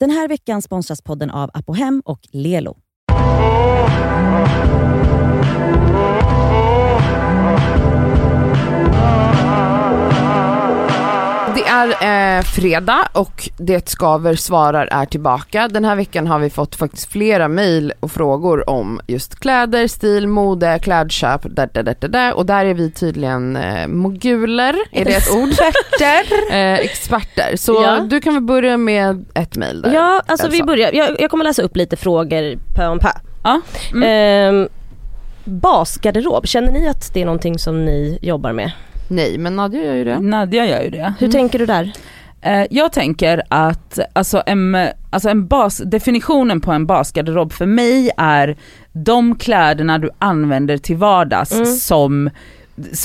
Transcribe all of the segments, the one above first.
Den här veckan sponsras podden av Apohem och Lelo. Det är eh, fredag och Det Skaver svarar är tillbaka. Den här veckan har vi fått faktiskt flera mejl och frågor om just kläder, stil, mode, klädköp, där, där, där, där, och där är vi tydligen eh, moguler, är det ett ord? Experter. eh, experter. Så Ja. du kan väl börja med ett mejl där. Ja, alltså vi börjar. Jag, jag kommer läsa upp lite frågor pö om pö. Ja. Mm. Ehm, basgarderob, känner ni att det är någonting som ni jobbar med? Nej men Nadja gör ju det. Nadja gör ju det. Hur tänker du där? Eh, Jag tänker att alltså en, alltså en bas, definitionen på en basgarderob för mig är de kläderna du använder till vardags Mm. som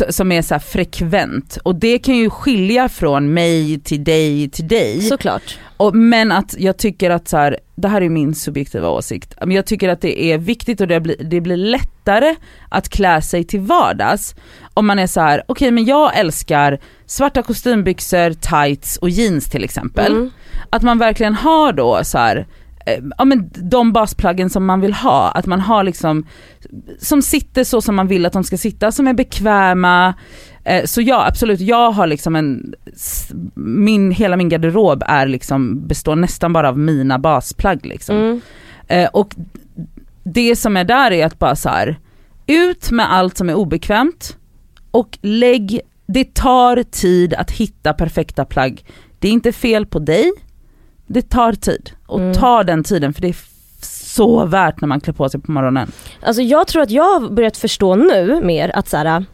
som är så här frekvent och det kan ju skilja från mig till dig till dig. Såklart. Och, men att jag tycker att så här, det här är min subjektiva åsikt, men jag tycker att det är viktigt och det blir, det blir lättare att klä sig till vardags om man är så här: okej men jag älskar svarta kostymbyxor, tights och jeans till exempel. Mm. Att man verkligen har då så här, ja men de basplaggen som man vill ha, att man har liksom, som sitter så som man vill att de ska sitta, som är bekväma. Eh, Så ja absolut, jag har liksom en, min, hela min garderob är liksom, består nästan bara av mina basplagg liksom. Mm. Eh, och det som är där är att bara så här, ut med allt som är obekvämt och lägg, det tar tid att hitta perfekta plagg. Det är inte fel på dig, det tar tid. Och Mm. ta den tiden för det är så värt när man klär på sig på morgonen. Alltså jag tror att jag har börjat förstå nu mer att så här,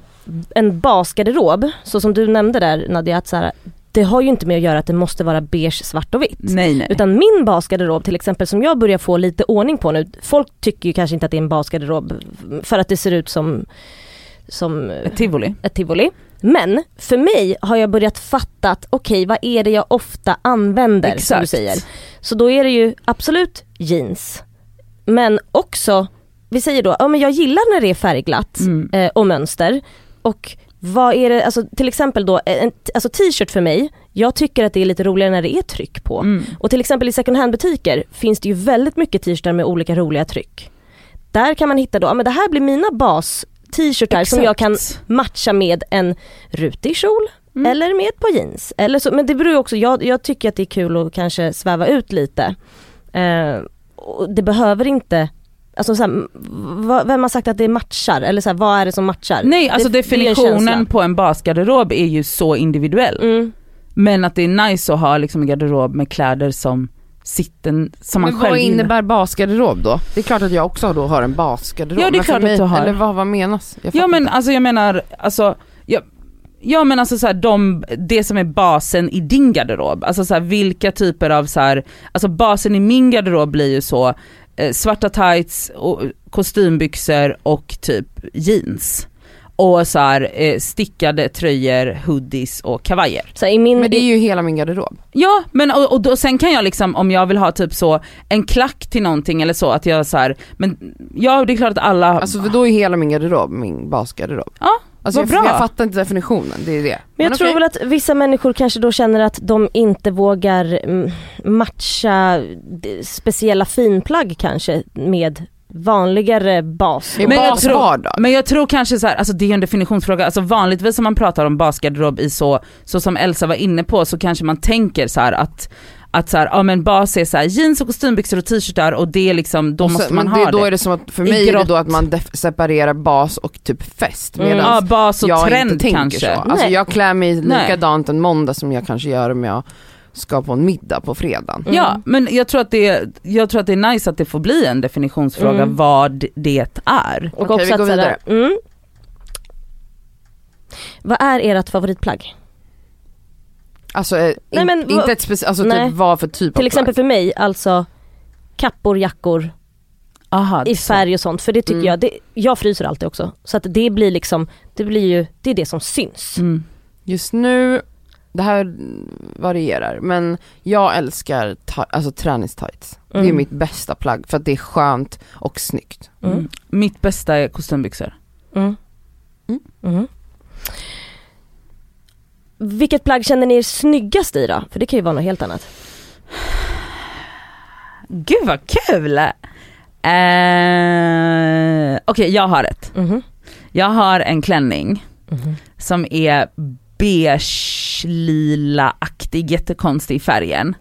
en basgarderob, så som du nämnde där Nadja, att så här, det har ju inte med att göra att det måste vara beige, svart och vitt. Nej nej. Utan min basgarderob till exempel som jag börjar få lite ordning på nu, folk tycker ju kanske inte att det är en basgarderob för att det ser ut som, som Ett tivoli. ett tivoli. Men för mig har jag börjat fatta att okej vad är det jag ofta använder som du Exakt. säger. Så då är det ju absolut jeans. Men också, vi säger då, ja men jag gillar när det är färgglatt Mm. eh, och mönster. Och vad är det, alltså till exempel då, en, alltså t-shirt för mig, jag tycker att det är lite roligare när det är tryck på. Mm. Och till exempel i second hand butiker finns det ju väldigt mycket t-shirtar med olika roliga tryck. Där kan man hitta då, ja men det här blir mina bas t-shirtar som jag kan matcha med en rutig kjol Mm. eller med ett par jeans. Eller så, men det beror ju också, jag, jag tycker att det är kul att kanske sväva ut lite. Eh, och det behöver inte, alltså så här, vad- vem har sagt att det matchar? Eller så här, vad är det som matchar? Nej alltså det, en definitionen känsla. på en basgarderob är ju så individuell. Mm. Men att det är nice att ha liksom en garderob med kläder som sitter, som man Men själv vad innebär basgarderob då? Det är klart att jag också då har en basgarderob. Ja, det är klart att du har. Eller vad, vad menas? Jag Ja men inte. alltså jag menar, alltså, ja, ja men alltså så här, de, det som är basen i din garderob, alltså så här, vilka typer av så här, alltså basen i min garderob blir ju så, eh, svarta tights, och, kostymbyxor och typ jeans. Och så här, eh, stickade tröjor, hoodies och kavajer. Så min, Men det är ju hela min garderob. Ja men och, och då, sen kan jag liksom om jag vill ha typ så en klack till någonting eller så att jag så här, men ja det är klart att alla, Alltså för då är hela min garderob min basgarderob. Ja, alltså vad jag, bra. jag fattar inte definitionen, det är det. Men jag tror okej. väl att vissa människor kanske då känner att de inte vågar mm, matcha d- speciella finplagg kanske med vanligare bas. Det Men jag tror-. Men jag tror kanske så här, alltså det är en definitionsfråga, alltså vanligtvis om man pratar om basgarderob i så, så som Elsa var inne på så kanske man tänker så här att att så här, ja men bas är så här, jeans och kostymbyxor och t-shirtar och det är liksom, då Och måste man men ha det, det. Då är det som att, för mig är det då att man separerar bas och typ fest. Mm. Medan ja bas och jag trend inte tänker kanske. så. Alltså Nej. jag klär mig Nej. likadant en måndag som jag kanske gör om jag ska på en middag på fredagen. Mm. Ja men jag tror, att det, jag tror att det är nice att det får bli en definitionsfråga Mm. vad det är. Och Okej, också vi går vidare. Mm. Vad är ert favoritplagg? Alltså eh, Nej, in, men inte vad- ett speciellt, alltså Nej. typ vad för typ Till av exempel plagg. för mig, alltså kappor, jackor Aha, i färg och sånt. För det tycker Mm. jag, det, jag fryser alltid också. Så att det blir liksom, det blir ju, det är det som syns. Mm. Just nu, det här varierar, men jag älskar alltså träningstights. Det är Mm. mitt bästa plagg för att det är skönt och snyggt. Mm. Mm. Mitt bästa är kostymbyxor. Mm. Mm. Mm. Vilket plagg känner ni er snyggast i då? För det kan ju vara något helt annat. Gud vad kul! Eh, Okej jag har ett. Mhm. Jag har en klänning Mhm. som är beige lila-aktig, jättekonstig i färgen.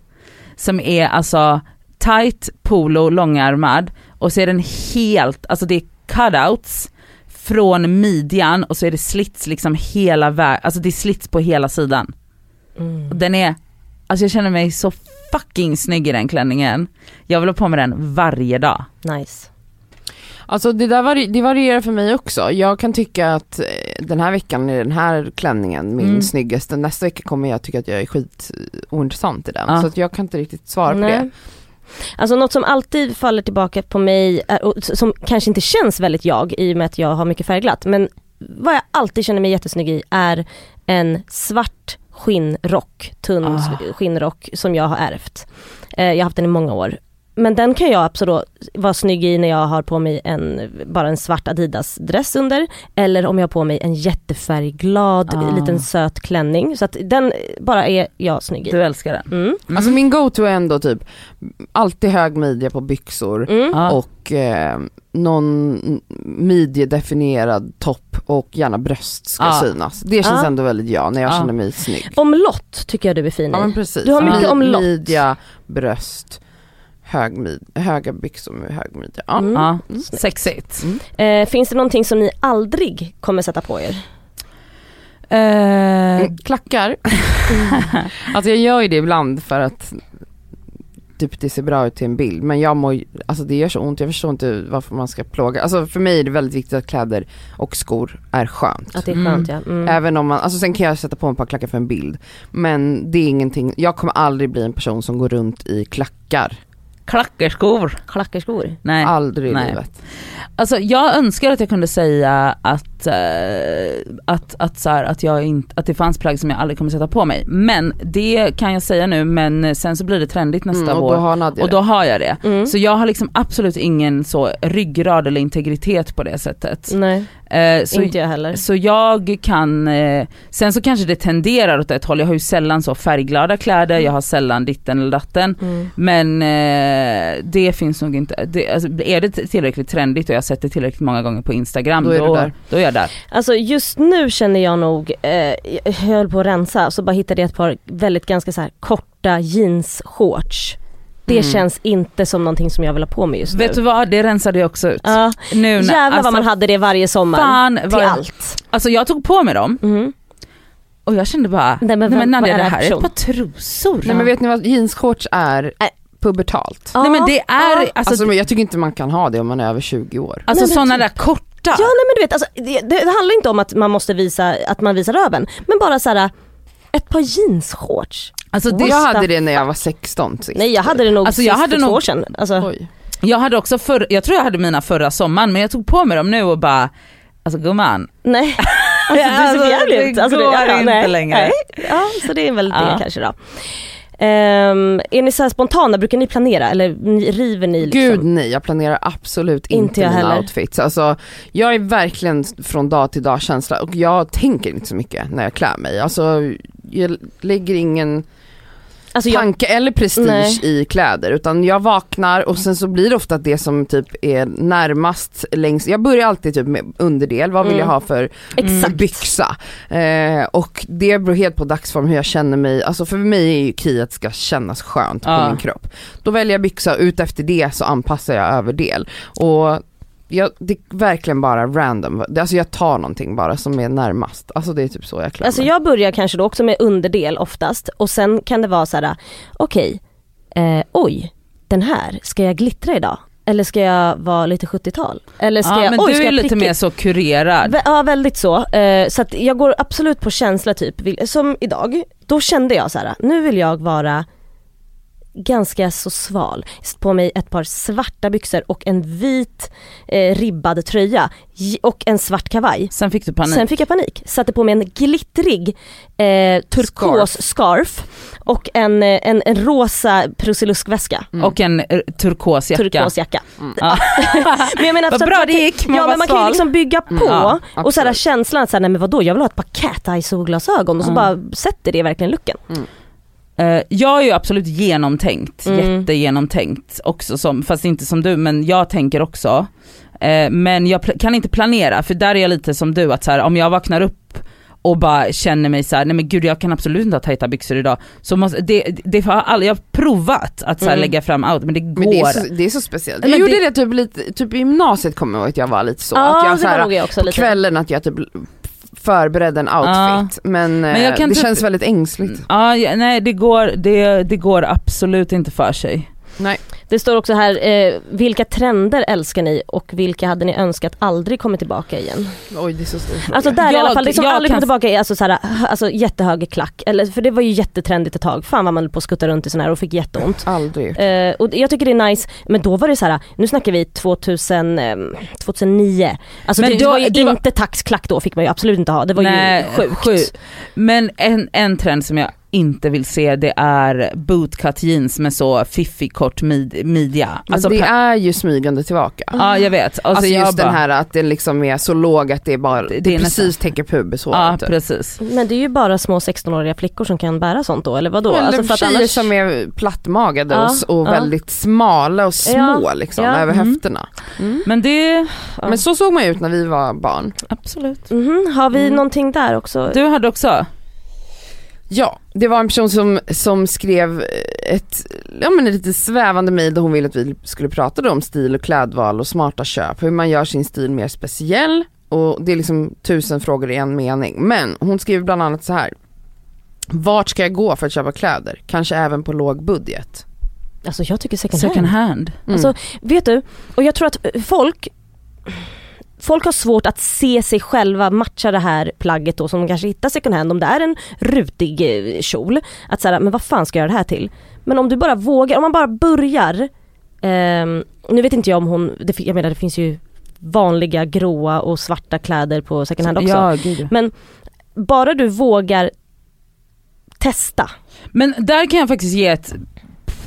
Som är alltså tight polo, långärmad och så är den helt, alltså det är cutouts från midjan och så är det slits liksom hela vägen, alltså det är slits på hela sidan. Mm. Den är, alltså jag känner mig så fucking snygg i den klänningen. Jag vill ha på mig den varje dag. Nice. Alltså det där vari- det varierar för mig också. Jag kan tycka att eh, den här veckan är den här klänningen min Mm. snyggaste. Nästa vecka kommer jag tycka att jag är skit eh, ointressant i den. Ja. Så att jag kan inte riktigt svara på det. Alltså något som alltid faller tillbaka på mig, s- som kanske inte känns väldigt jag i och med att jag har mycket färgglatt, men vad jag alltid känner mig jättesnygg i är en svart skinnrock, tunn Ah. skinnrock som jag har ärvt. Eh, jag har haft den i många år. Men den kan jag absolut vara snygg i när jag har på mig en, bara en svart Adidas dress under. Eller om jag har på mig en jättefärgglad Ah. liten söt klänning. Så att den bara är jag snygg i. Du älskar den? Mm. Mm. Alltså min go-to är ändå typ alltid hög midja på byxor Mm. Ja. och eh, någon midjedefinierad topp och gärna bröst ska Ja. synas. Det känns Ja. ändå väldigt jag när jag Ja. känner mig snygg. Omlott tycker jag du är fin Ja men i. precis. Du har mycket omlott. Midja, bröst, hög mid, höga byxor med hög midja. Ja. Mm. Ja, Mm. sexigt. Eh, finns det någonting som ni aldrig kommer sätta på er? Eh, Mm, Klackar. alltså jag gör ju det ibland för att typ det ser bra ut till en bild men jag mår alltså det gör så ont, jag förstår inte varför man ska plåga. Alltså för mig är det väldigt viktigt att kläder och skor är skönt. Att det är Mm. skönt ja. Mm. Även om man, alltså sen kan jag sätta på ett par klackar för en bild. Men det är ingenting, jag kommer aldrig bli en person som går runt i klackar. Klackerskor. Klackerskor. Nej. Aldrig i nej. livet. Alltså jag önskar att jag kunde säga att, eh, att, att, så här, att, jag inte, att det fanns plagg som jag aldrig kommer sätta på mig. Men det kan jag säga nu men sen så blir det trendigt nästa Mm, och år. då har Nadja och då har jag det. Mm. Så jag har liksom absolut ingen så ryggrad eller integritet på det sättet. Nej, Eh, så, inte jag heller. så jag kan, eh, sen så kanske det tenderar åt ett håll, jag har ju sällan så färgglada kläder, jag har sällan ditten eller datten. Mm. Men eh, det finns nog inte, det, alltså, är det tillräckligt trendigt och jag har sett det tillräckligt många gånger på Instagram, Då då är du där. Då är jag där. Alltså just nu känner jag nog, eh, jag höll på att rensa så bara hittade jag ett par väldigt ganska så här korta jeansshorts. Det Mm. känns inte som någonting som jag vill ha på mig just Vet du nu. vad, det rensade jag också ut. Ja, Nu när, jävlar alltså, vad man hade det varje sommar. fan, till allt. Alltså jag tog på mig dem Mhm. och jag kände bara, Nej, men nej vem- men Nadja det här här är ett par trosor. Nej men vet ni vad jeansshorts är? Nej. Pubertalt. Ja, nej men det är, ja. alltså, Alltså, jag tycker inte man kan ha det om man är över 20 år. alltså Nej, sådana typ. där korta. Ja nej men du vet, alltså, det, det, det handlar inte om att man måste visa, att man visar röven. Men bara så här ett par jeansshorts. Alltså det, jag hade det när jag var 16 sist. Nej jag hade det nog Alltså, jag hade för två nog- år sedan. Alltså, jag hade också för, jag tror jag hade mina förra sommaren men jag tog på mig dem nu och bara, alltså gumman. nej. Alltså, det är så Alltså, jävligt. det Alltså, går ja, inte nej, längre. Nej. Ja så det är väl det Ja. kanske då. Ehm, är ni så här spontana, brukar ni planera eller river ni liksom? Gud nej, jag planerar absolut inte, Inte jag mina heller. outfits. Alltså, jag är verkligen från dag till dag känsla och jag tänker inte så mycket när jag klär mig. Alltså, jag lägger ingen Alltså jag, tanke eller prestige Nej. i kläder utan jag vaknar och sen så blir det ofta det som typ är närmast längst, jag börjar alltid typ med underdel, vad vill Mm. jag ha för exakt. byxa? Eh, och det beror helt på dagsform hur jag känner mig, alltså för mig är ju key att det ska kännas skönt på min kropp. Då väljer jag byxa och ut efter det så anpassar jag överdel. Och jag, det är verkligen bara random, alltså jag tar någonting bara som är närmast, alltså det är typ så jag klär Alltså jag börjar kanske då också med underdel oftast och sen kan det vara så här: okej, eh, oj, den här, ska jag glittra idag? Eller ska jag vara lite 70-tal? Eller ska Ja jag, men oj, du ska är jag lite mer så kurerad. Vä- Ja väldigt så. Eh, så att jag går absolut på känsla typ, som idag, då kände jag så här: nu vill jag vara ganska så sval. På mig ett par svarta byxor och en vit eh, ribbad tröja och en svart kavaj. Sen fick du panik. Sen fick jag panik, satte på mig en glittrig eh, turkos scarf. och en, eh, en, en rosa prusiluskväska. Mm. Och en eh, turkos jacka. Turkosjacka. Mm. Ja. Men jag menar, Vad bra man det kan- gick, man Ja men man kan ju liksom bygga på Mm, ja, och så här känslan att så här, nej men vadå jag vill ha ett par cat eye solglasögon och så Mm. bara sätter det verkligen looken. Eh, jag är ju absolut genomtänkt, Mm. jättegenomtänkt också, som, fast inte som du men jag tänker också. Eh, men jag kan inte planera för där är jag lite som du att så här, om jag vaknar upp och bara känner mig så här, nej men gud jag kan absolut inte ha tajta byxor idag. Så måste, det, det har jag har provat att så Mm. lägga fram out men det går. Men det är, så, det är så speciellt. Men Jag gjorde det- det typ lite, typ i gymnasiet kommer jag ihåg att jag var lite så. Ja att jag så här, jag också på lite. kvällen att jag typ förberedde en outfit. Men, Men jag eh, det typ- känns väldigt ängsligt. Ja, ja, nej det går, det, det går absolut inte för sig. Nej. Det står också här, eh, vilka trender älskar ni och vilka hade ni önskat aldrig kommer tillbaka igen? Oj det är så stor fråga. Alltså där i Jag- alla fall, det som jag aldrig kan- kommer tillbaka är alltså, alltså jättehög klack, eller, för det var ju jättetrendigt ett tag, fan vad man höll på att skutta runt i sån här och fick jätteont. Aldrig. Eh, och jag tycker det är nice, men då var det så här, nu snackar vi 2000, eh, 2009. Alltså Men det, då- var ju det var- inte taxklack då fick man ju absolut inte ha, det var Nej, ju sjukt. sjukt. Men en, en trend som jag inte vill se det är bootcut jeans med så fiffig kort mid, midja. Alltså, det är ju smygande tillbaka. ja jag vet. Alltså, Alltså, just bara, den här att den liksom är så låg att det är bara, det, det är precis täcker pubeshåret. Ja typ. precis. Men det är ju bara små 16-åriga flickor som kan bära sånt då, eller vadå? Eller Alltså för att tjejer annars- som är plattmagade Ja, och, och ja. väldigt smala och små Ja, liksom ja. över Mm. höfterna. Mm. Men det, Ja. Men så såg man ju ut när vi var barn. absolut. Mhm, har vi Mm. någonting där också? Du hade också? Ja, det var en person som, som skrev ett, ja, men ett lite svävande mejl där hon ville att vi skulle prata då om stil och klädval och smarta köp, hur man gör sin stil mer speciell och det är liksom tusen frågor i en mening. Men hon skriver bland annat så här. Vart ska jag gå för att köpa kläder? Kanske även på låg budget. Alltså jag tycker second hand. Second hand. Mm. Alltså, vet du, och jag tror att folk Folk har svårt att se sig själva matcha det här plagget då som de kanske hittar second hand om det är en rutig eh, kjol. Att säga, men vad fan ska jag göra det här till? Men om du bara vågar, om man bara börjar ehm, Nu vet inte jag om hon, det, jag menar det finns ju vanliga gråa och svarta kläder på second hand också. Ja, ja. Bara du vågar testa. Men där kan jag faktiskt ge ett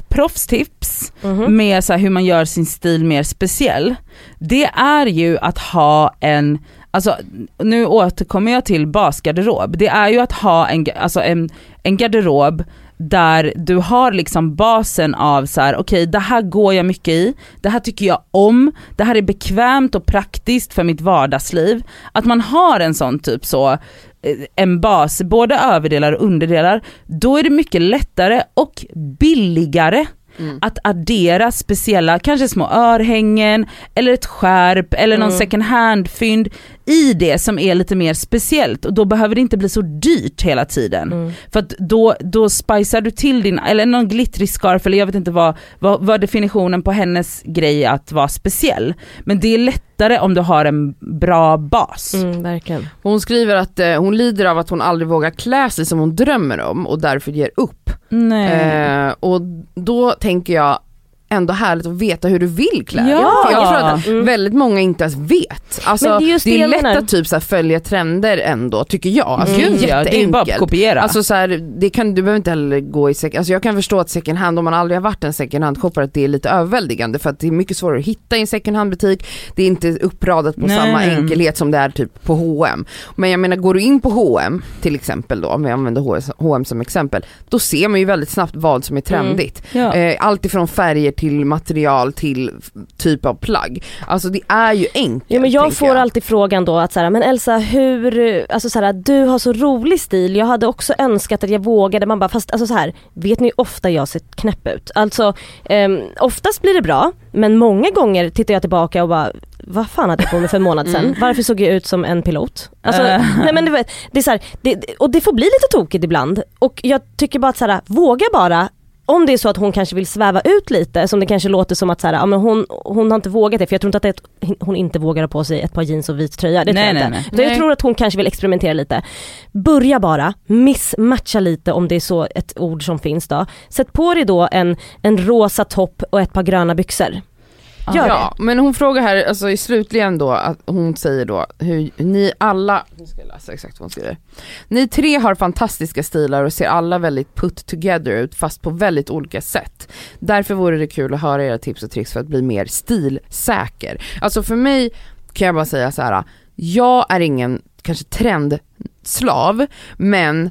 proffstips Mhm. med så hur man gör sin stil mer speciell. Det är ju att ha en, alltså nu återkommer jag till basgarderob. Det är ju att ha en, alltså en, en garderob där du har liksom basen av så här: okej det här går jag mycket i, det här tycker jag om, det här är bekvämt och praktiskt för mitt vardagsliv. Att man har en sån typ så, Eh, en bas, både överdelar och underdelar, då är det mycket lättare och billigare Mm. att addera speciella, kanske små örhängen eller ett skärp eller någon Mm. second hand-fynd i det som är lite mer speciellt och då behöver det inte bli så dyrt hela tiden. Mm. För att då, då spicar du till din, eller någon glittrig scarf eller jag vet inte vad, vad, vad definitionen på hennes grej är att vara speciell. Men det är lättare om du har en bra bas. Mm, verkligen. Hon skriver att eh, hon lider av att hon aldrig vågar klä sig som hon drömmer om och därför ger upp. Nej. Eh, och då tänker jag ändå härligt att veta hur du vill klä dig. Ja. För jag tror att Mm. väldigt många inte ens vet. Alltså, det är är, det jag lätt menar. att typ så här följa trender ändå tycker jag. Alltså, Mm. Det är ja, det är bara att jätteenkelt. kopiera. Alltså så här, det kan, du behöver inte heller gå i second, alltså jag kan förstå att second hand, om man aldrig har varit en second hand shoppare, att det är lite överväldigande för att det är mycket svårare att hitta i en second hand butik. Det är inte uppradat på Nej. samma enkelhet som det är typ på H&M. Men jag menar går du in på H&M till exempel då, om vi använder H&M som exempel, då ser man ju väldigt snabbt vad som är trendigt. ja. Eh, allt ifrån färger till material till typ av plagg. Alltså det är ju enkelt. Ja men jag får alltid frågan då att så här, men Elsa hur, alltså så här, du har så rolig stil, jag hade också önskat att jag vågade, man bara fast alltså så här, vet ni hur ofta jag ser knäpp ut? Alltså ehm, oftast blir det bra, men många gånger tittar jag tillbaka och bara vad fan hade jag på mig för en månad sedan? Mm. Varför såg jag ut som en pilot? Alltså, Äh. nej men du vet, det är så här, det- och det får bli lite tokigt ibland. Och jag tycker bara att så här, våga bara om det är så att hon kanske vill sväva ut lite, som det kanske låter som att så här, ja, men hon, hon har inte vågat det, för jag tror inte att det hon inte vågar ha på sig ett par jeans och vit tröja. Det tror Nej, jag nej, inte. nej. Utan Jag tror att hon kanske vill experimentera lite. Börja bara, missmatcha lite om det är så ett ord som finns då. Sätt på dig då en, en rosa topp och ett par gröna byxor. Gör ja, men hon frågar här, alltså i slutligen då, att hon säger då hur ni alla, nu ska jag läsa exakt vad hon skriver. Ni tre har fantastiska stilar och ser alla väldigt put together ut fast på väldigt olika sätt. Därför vore det kul att höra era tips och tricks för att bli mer stilsäker. Alltså för mig kan jag bara säga så här. jag är ingen kanske trendslav men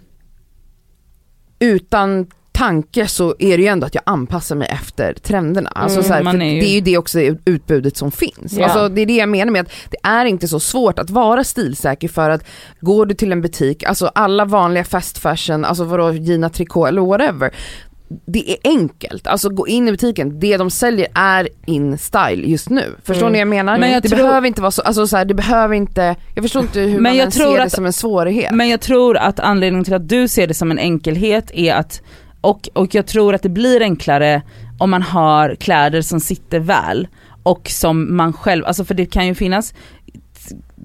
utan tanke så är det ju ändå att jag anpassar mig efter trenderna. Alltså Mm, så här, för är ju- Det är ju det också utbudet som finns. Ja. Alltså det är det jag menar med att det är inte så svårt att vara stilsäker för att går du till en butik, alltså alla vanliga fast fashion, alltså vadå Gina Tricot eller whatever. Det är enkelt, alltså gå in i butiken, det de säljer är in style just nu. Förstår Mm. ni vad jag menar? Men jag det tror- behöver inte vara så, alltså så här, det behöver inte, jag förstår inte hur Men man jag ens tror ser det att- som en svårighet. Men jag tror att anledningen till att du ser det som en enkelhet är att, och, och jag tror att det blir enklare om man har kläder som sitter väl och som man själv, alltså för det kan ju finnas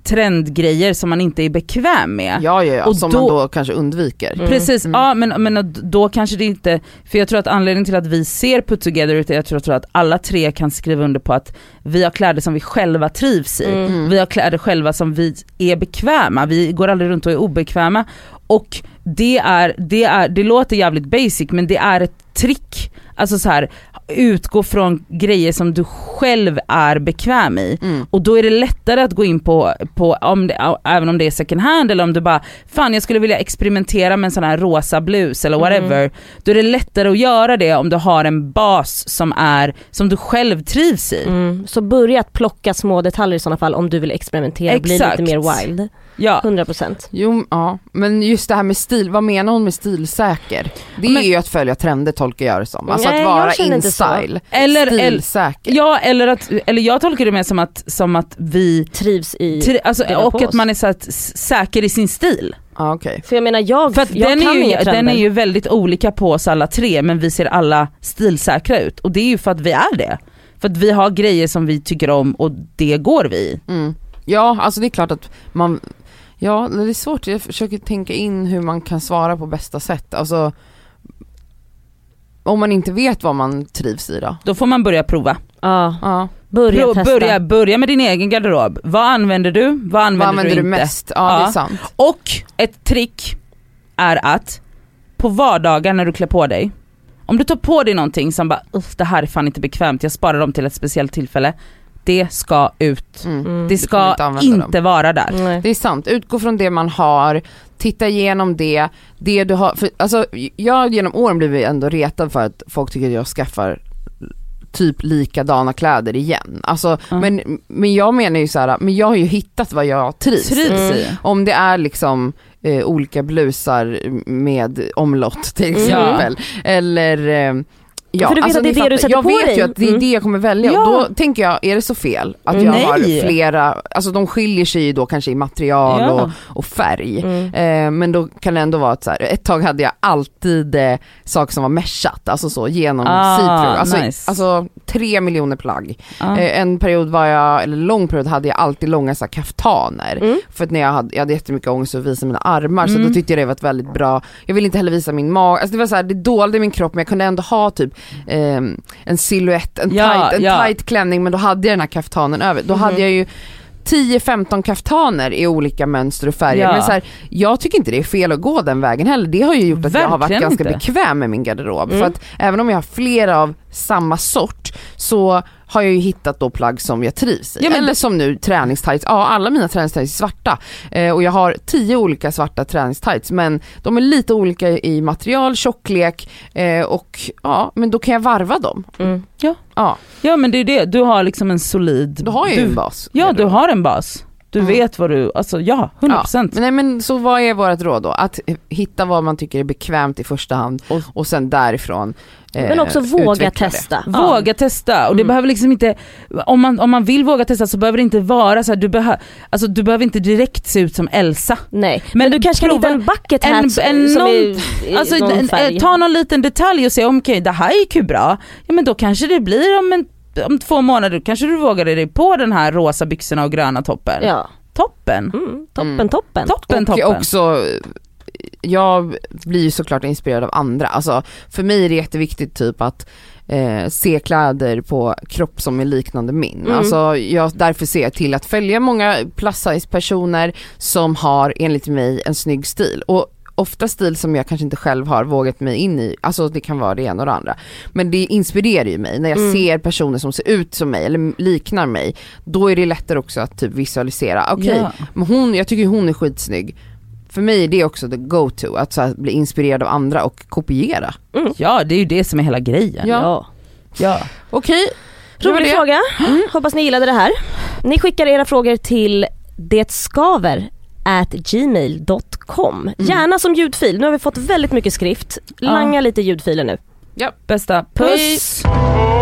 trendgrejer som man inte är bekväm med. Ja, ja, ja, Och som då- man då kanske undviker. Mm. Precis, Mm. ja men, men då kanske det inte, för jag tror att anledningen till att vi ser Put Together ut är jag tror, jag tror att alla tre kan skriva under på att vi har kläder som vi själva trivs i. Mm. Vi har kläder själva som vi är bekväma, vi går aldrig runt och är obekväma. Och det är, det är, det låter jävligt basic men det är ett trick. Alltså så här, utgå från grejer som du själv är bekväm i. Mm. Och då är det lättare att gå in på, på om det, även om det är second hand eller om du bara, fan jag skulle vilja experimentera med en sån här rosa blus eller whatever. Då är det lättare att göra det om du har en bas som är, som du själv trivs i. Mm. Så börja att plocka små detaljer i sådana fall om du vill experimentera och bli lite mer wild. Ja. 100%. Jo, ja. Men just det här med stil, vad menar hon med stilsäker? Det Men- är ju att följa trender tolkar jag det som. Alltså Nej, att vara in style. Eller, eller, Stilsäker. ja, eller, att, eller jag tolkar det mer som att, som att vi, Trivs i tri, alltså, och att man är så att, säker i sin stil. Ja, okej. För jag menar jag, För att jag den, kan är ju, den är ju väldigt olika på oss alla tre men vi ser alla stilsäkra ut och det är ju för att vi är det. För att vi har grejer som vi tycker om och det går vi i. Mm. Ja, alltså det är klart att man, ja det är svårt, jag försöker tänka in hur man kan svara på bästa sätt. Alltså om man inte vet vad man trivs i då? Då får man börja prova. Ja, Ja. börja Pro, testa. börja, börja med din egen garderob. Vad använder du? Vad Vad använder, använder du du inte? mest? Ja, det Ja. är sant. Och ett trick är att på vardagar när du klär på dig, om du tar på dig någonting som bara Uff, det här är fan inte bekvämt, jag sparar dem till ett speciellt tillfälle. Det ska ut. Mm. Mm. Det ska inte inte, vara där. Nej. Det är sant, utgå från det man har, titta igenom det, det du har, för, alltså jag genom åren blivit ändå retad för att folk tycker att jag skaffar typ likadana kläder igen. Alltså, Ja. men, men jag menar ju så här, men jag har ju hittat vad jag trivs i. Trivs Mm. i. Om det är liksom eh, olika blusar med omlott till Mm. exempel. Eller eh, Ja, För du vet att det är det du sätter Jag på vet dig. ju att det är Mm. det jag kommer välja Ja. och då tänker jag, är det så fel att Mm. jag har Nej. flera, alltså de skiljer sig ju då kanske i material Ja. och, och färg. Mm. Eh, men då kan det ändå vara att så här, ett tag hade jag alltid eh, saker som var meshat, alltså så genom Ah, see-through. Alltså, nice. alltså tre miljoner plagg. Ja. Eh, en period var jag, eller lång period hade jag alltid långa så här, kaftaner. Mm. För att när jag hade, jag hade jättemycket ångest att visa mina armar så Mm. då tyckte jag det var ett väldigt bra, jag ville inte heller visa min mage, alltså det var så här, det dolde min kropp men jag kunde ändå ha typ ehm, en silhuett, en, Ja, tight, en ja. tight klänning men då hade jag den här kaftanen över. Då Mhm. hade jag ju 10-15 kaftaner i olika mönster och färger. Ja. Men så här, jag tycker inte det är fel att gå den vägen heller. Det har ju gjort att jag har varit Verkligen ganska inte. bekväm med min garderob. Mm. För att även om jag har flera av samma sort så har jag ju hittat då plagg som jag trivs i. Ja, Eller som nu träningstights, ja alla mina träningstights är svarta. Eh, och jag har tio olika svarta träningstights men de är lite olika i material, tjocklek eh, och ja men då kan jag varva dem. Mm. Ja, ja men det är det, du har liksom en solid... då har jag du, ju en bas. Ja du har en bas. Du Mm. vet vad du, alltså ja, 100%. Men, nej, men så vad är vårt råd då? Att hitta vad man tycker är bekvämt i första hand och, och sen därifrån eh, Men också våga utveckla det. testa. Våga testa och det Mm. behöver liksom inte, om man, om man vill våga testa så behöver det inte vara så här, du, behö, alltså, du behöver inte direkt se ut som Elsa. Nej, Men men, du kanske kan hitta en bucket en- hat en som någon- är i Alltså någon en- färg. ta någon liten detalj och se om okej det här gick ju bra, ja men då kanske det blir om, en, om två månader, kanske du vågade dig på den här rosa byxorna och gröna toppen. Ja, Toppen, mm, toppen Mm. toppen. toppen, och toppen. också, jag blir ju såklart inspirerad av andra. Alltså, för mig är det jätteviktigt typ att eh, se kläder på kropp som är liknande min. Mm. Alltså, jag därför ser jag till att följa många plus size personer som har enligt mig en snygg stil. Och ofta stil som jag kanske inte själv har vågat mig in i, alltså det kan vara det ena och det andra. Men det inspirerar ju mig när jag mm. ser personer som ser ut som mig eller liknar mig, då är det lättare också att typ visualisera, okej, okay, ja. Jag tycker hon är skitsnygg, för mig är det också the go-to, att här, bli inspirerad av andra och kopiera. Mm. Ja det är ju det som är hela grejen. Ja. ja. ja. Okej. Okay. Rolig fråga, mm. hoppas ni gillade det här. Ni skickar era frågor till detskaver gmail.com. Mm. Gärna som ljudfil, nu har vi fått väldigt mycket skrift. Langa lite ljudfiler nu. Ja, bästa. Puss! Puss.